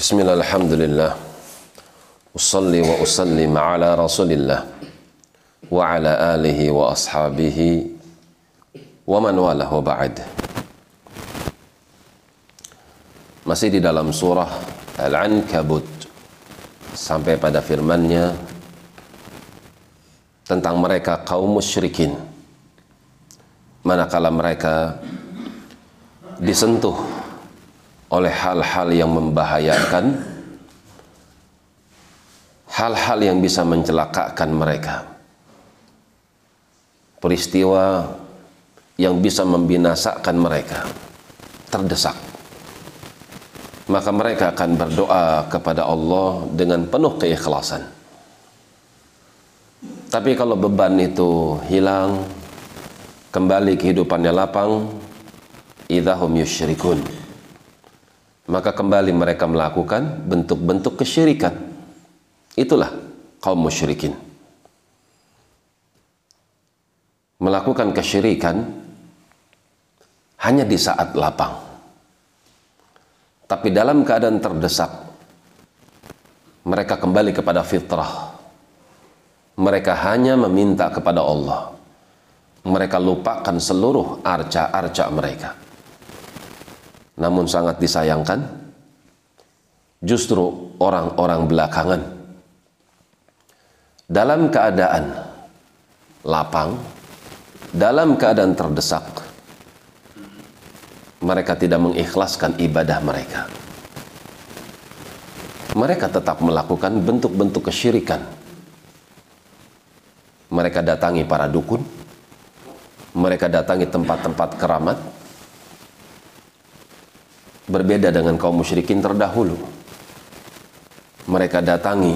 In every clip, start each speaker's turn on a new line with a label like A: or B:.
A: بسم الله الحمد لله أصلي وأسلم على رسول الله وعلى آله وأصحابه ومن والاه وبعد Masih di dalam surah Al-Ankabut sampai pada firman-Nya tentang mereka kaum musyrikin manakala mereka disentuh oleh hal-hal yang membahayakan hal-hal yang bisa mencelakakan mereka. Peristiwa yang bisa membinasakan mereka terdesak. Maka mereka akan berdoa kepada Allah dengan penuh keikhlasan. Tapi kalau beban itu hilang kembali kehidupannya lapang idahum yusyrikun maka kembali mereka melakukan bentuk-bentuk kesyirikan itulah kaum musyrikin melakukan kesyirikan hanya di saat lapang tapi dalam keadaan terdesak, mereka kembali kepada fitrah. Mereka hanya meminta kepada Allah. Mereka lupakan seluruh arca-arca mereka. Namun sangat disayangkan, justru orang-orang belakangan dalam keadaan lapang, dalam keadaan terdesak, mereka tidak mengikhlaskan ibadah mereka. Mereka tetap melakukan bentuk-bentuk kesyirikan. Mereka datangi para dukun, mereka datangi tempat-tempat keramat. Berbeda dengan kaum musyrikin terdahulu. Mereka datangi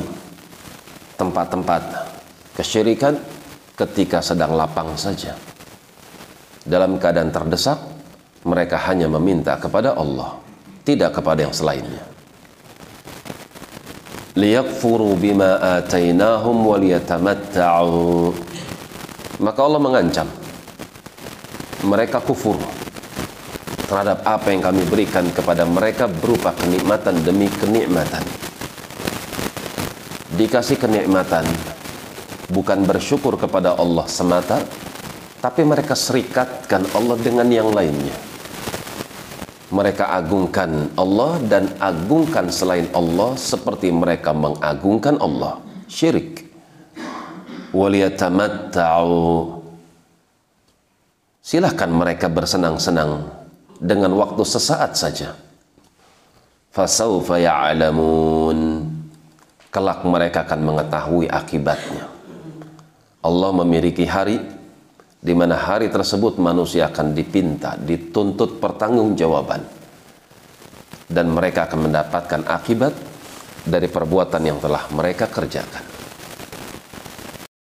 A: tempat-tempat kesyirikan ketika sedang lapang saja. Dalam keadaan terdesak, mereka hanya meminta kepada Allah tidak kepada yang selainnya liyakfuru bima atainahum maka Allah mengancam mereka kufur terhadap apa yang kami berikan kepada mereka berupa kenikmatan demi kenikmatan. Dikasih kenikmatan bukan bersyukur kepada Allah semata tapi mereka serikatkan Allah dengan yang lainnya. Mereka agungkan Allah dan agungkan selain Allah seperti mereka mengagungkan Allah. Syirik. Waliyatamatta'u. Silahkan mereka bersenang-senang dengan waktu sesaat saja. Fasawfa ya'lamun. Kelak mereka akan mengetahui akibatnya. Allah memiliki hari di mana hari tersebut manusia akan dipinta, dituntut pertanggungjawaban dan mereka akan mendapatkan akibat dari perbuatan yang telah mereka kerjakan.